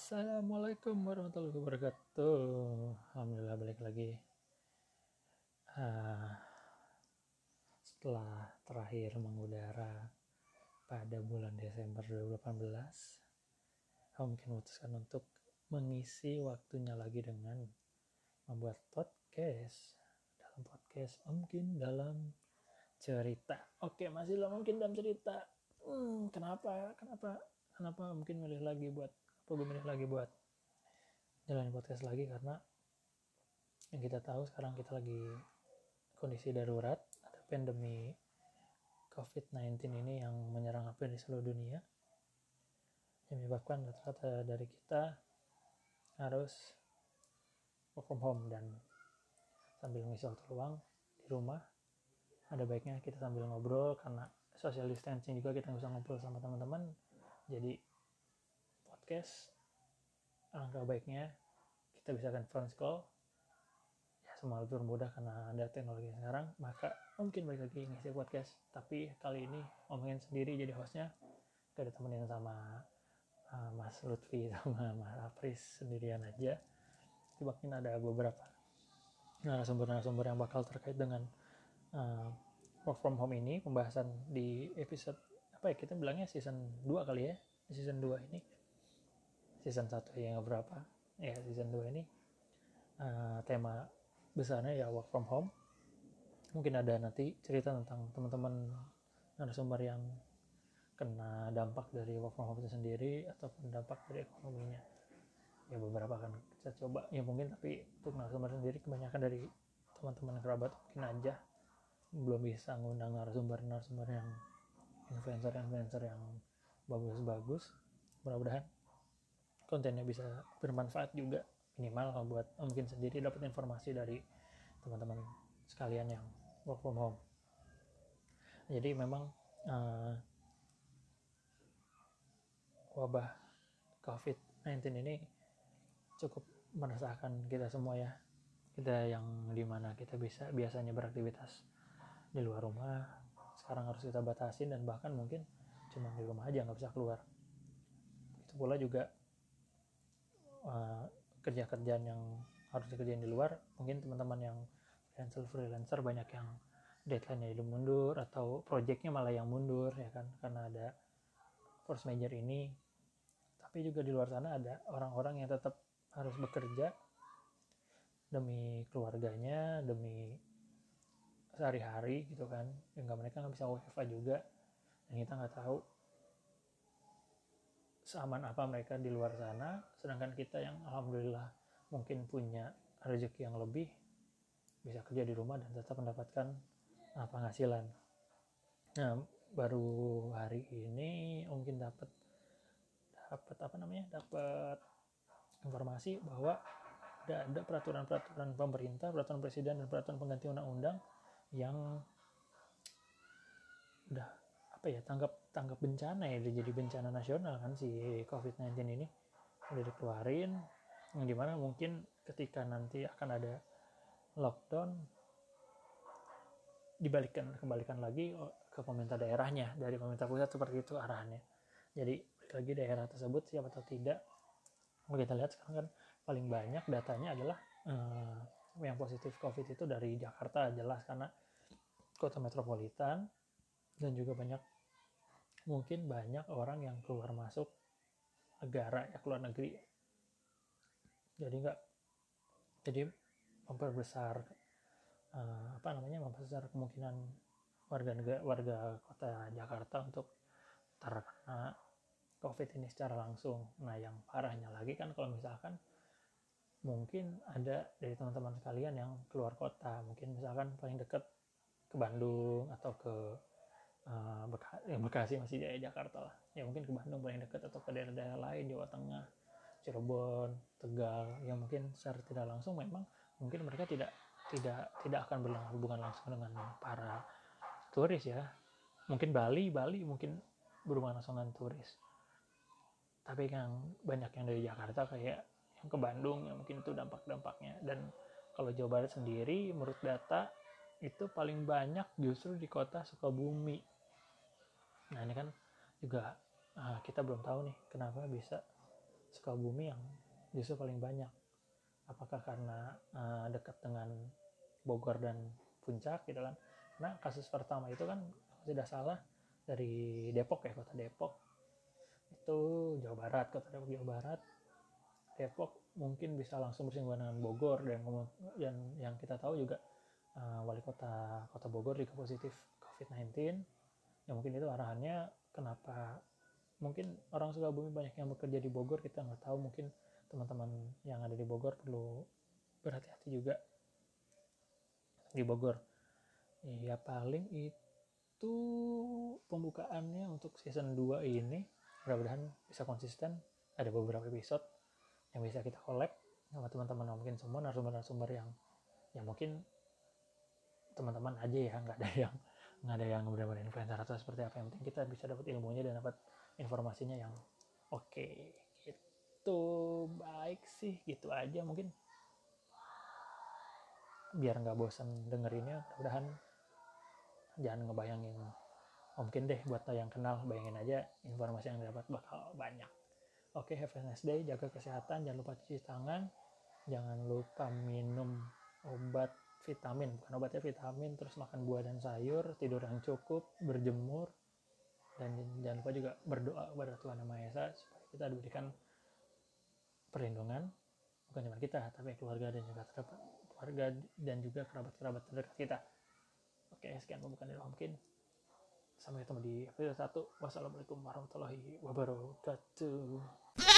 Assalamualaikum warahmatullahi wabarakatuh. Alhamdulillah balik lagi. Uh, setelah terakhir mengudara pada bulan Desember 2018, aku mungkin memutuskan untuk mengisi waktunya lagi dengan membuat podcast. Dalam podcast, mungkin dalam cerita. Oke, masih lah mungkin dalam cerita. Hmm, kenapa? Kenapa? Kenapa mungkin milih lagi buat apa gue milih lagi buat jalan podcast lagi? Karena yang kita tahu sekarang kita lagi kondisi darurat. Ada pandemi COVID-19 ini yang menyerang hampir di seluruh dunia. Yang menyebabkan rata-rata dari kita harus work from home dan sambil ngisi waktu luang di rumah. Ada baiknya kita sambil ngobrol karena social distancing juga kita bisa ngobrol sama teman-teman. Jadi podcast. Alangkah baiknya kita bisa conference call. Ya semua lebih mudah karena ada teknologi sekarang maka mungkin balik lagi ngisi podcast. Tapi kali ini omongin sendiri jadi hostnya. Gak ditemenin sama uh, Mas Lutfi sama Mas Apris sendirian aja. Tapi mungkin ada beberapa narasumber-narasumber yang bakal terkait dengan uh, work from home ini pembahasan di episode apa ya kita bilangnya season 2 kali ya? Season 2 ini season 1 yang berapa. Ya season 2 ini uh, tema besarnya ya work from home. Mungkin ada nanti cerita tentang teman-teman narasumber yang kena dampak dari work from home itu sendiri ataupun dampak dari ekonominya. Ya beberapa akan kita coba. Ya mungkin tapi untuk narasumber sendiri kebanyakan dari teman-teman kerabat mungkin aja. Belum bisa ngundang narasumber-narasumber yang influencer-influencer yang bagus-bagus. Mudah-mudahan kontennya bisa bermanfaat juga minimal buat mungkin sendiri dapat informasi dari teman-teman sekalian yang work from home. Jadi memang uh, wabah COVID-19 ini cukup meresahkan kita semua ya. Kita yang di mana kita bisa biasanya beraktivitas di luar rumah sekarang harus kita batasin dan bahkan mungkin cuma di rumah aja nggak bisa keluar. Itu pula juga uh, kerja-kerjaan yang harus dikerjain di luar mungkin teman-teman yang freelancer freelancer banyak yang deadline-nya itu mundur atau projectnya malah yang mundur ya kan? Karena ada force major ini. Tapi juga di luar sana ada orang-orang yang tetap harus bekerja demi keluarganya demi sehari-hari gitu kan. Yang mereka nggak bisa WFA juga. Dan kita nggak tahu seaman apa mereka di luar sana sedangkan kita yang alhamdulillah mungkin punya rezeki yang lebih bisa kerja di rumah dan tetap mendapatkan uh, penghasilan. Nah baru hari ini mungkin dapat dapat apa namanya dapat informasi bahwa ada ada peraturan-peraturan pemerintah peraturan presiden dan peraturan pengganti undang-undang yang udah apa ya tanggap tanggap bencana ya udah jadi bencana nasional kan si COVID-19 ini. Udah dikeluarin yang di mana mungkin ketika nanti akan ada lockdown dibalikkan kembalikan lagi ke pemerintah daerahnya dari pemerintah pusat seperti itu arahannya. Jadi lagi daerah tersebut siapa atau tidak. Kita lihat sekarang kan paling banyak datanya adalah eh, yang positif covid itu dari Jakarta jelas karena kota metropolitan dan juga banyak mungkin banyak orang yang keluar masuk negara ya keluar negeri jadi enggak jadi memperbesar uh, apa namanya memperbesar kemungkinan warga negara warga kota Jakarta untuk terkena COVID ini secara langsung. Nah, yang parahnya lagi kan kalau misalkan mungkin ada dari teman-teman sekalian yang keluar kota, mungkin misalkan paling dekat ke Bandung atau ke uh, Bekasi masih di Jakarta lah. Ya mungkin ke Bandung paling dekat atau ke daerah-daerah lain Jawa Tengah Cirebon Tegal. Yang mungkin secara tidak langsung memang mungkin mereka tidak tidak tidak akan berhubungan langsung dengan para turis ya. Mungkin Bali Bali mungkin berhubungan langsung dengan turis. Tapi yang banyak yang dari Jakarta kayak yang ke Bandung yang mungkin itu dampak-dampaknya. Dan kalau Jawa Barat sendiri menurut data itu paling banyak justru di kota Sukabumi. Nah ini kan juga uh, kita belum tahu nih kenapa bisa Sukabumi yang justru paling banyak. Apakah karena uh, dekat dengan Bogor dan Puncak gitu kan? Karena kasus pertama itu kan tidak salah dari Depok ya kota Depok. Itu Jawa Barat kota Depok Jawa Barat. Depok mungkin bisa langsung bersinggungan dengan Bogor dan yang yang kita tahu juga uh, wali kota kota Bogor juga positif COVID-19 ya mungkin itu arahannya kenapa mungkin orang Sukabumi banyak yang bekerja di Bogor kita nggak tahu mungkin teman-teman yang ada di Bogor perlu berhati-hati juga di Bogor. Ya paling itu pembukaannya untuk season 2 ini mudah-mudahan bisa konsisten. Ada beberapa episode yang bisa kita collab sama teman-teman mungkin semua narasumber-narasumber yang yang mungkin teman-teman aja ya nggak ada yang nggak ada yang benar-benar influencer atau seperti apa yang penting kita bisa dapat ilmunya dan dapat informasinya yang oke okay. gitu. Baik sih gitu aja mungkin. Biar nggak bosan dengerinnya mudah-mudahan. Jangan ngebayangin oh, mungkin deh buat yang kenal bayangin aja informasi yang dapat bakal banyak. Oke okay, have a nice day jaga kesehatan jangan lupa cuci tangan jangan lupa minum obat vitamin bukan obatnya vitamin terus makan buah dan sayur tidur yang cukup berjemur dan jangan lupa juga berdoa kepada Tuhan Yang Maha Esa supaya kita diberikan perlindungan bukan cuma kita tapi keluarga dan juga terdapat keluarga dan juga kerabat-kerabat terdekat kita. Oke sekian pembukaan dari mungkin sampai ketemu di episode 1 wassalamualaikum warahmatullahi wabarakatuh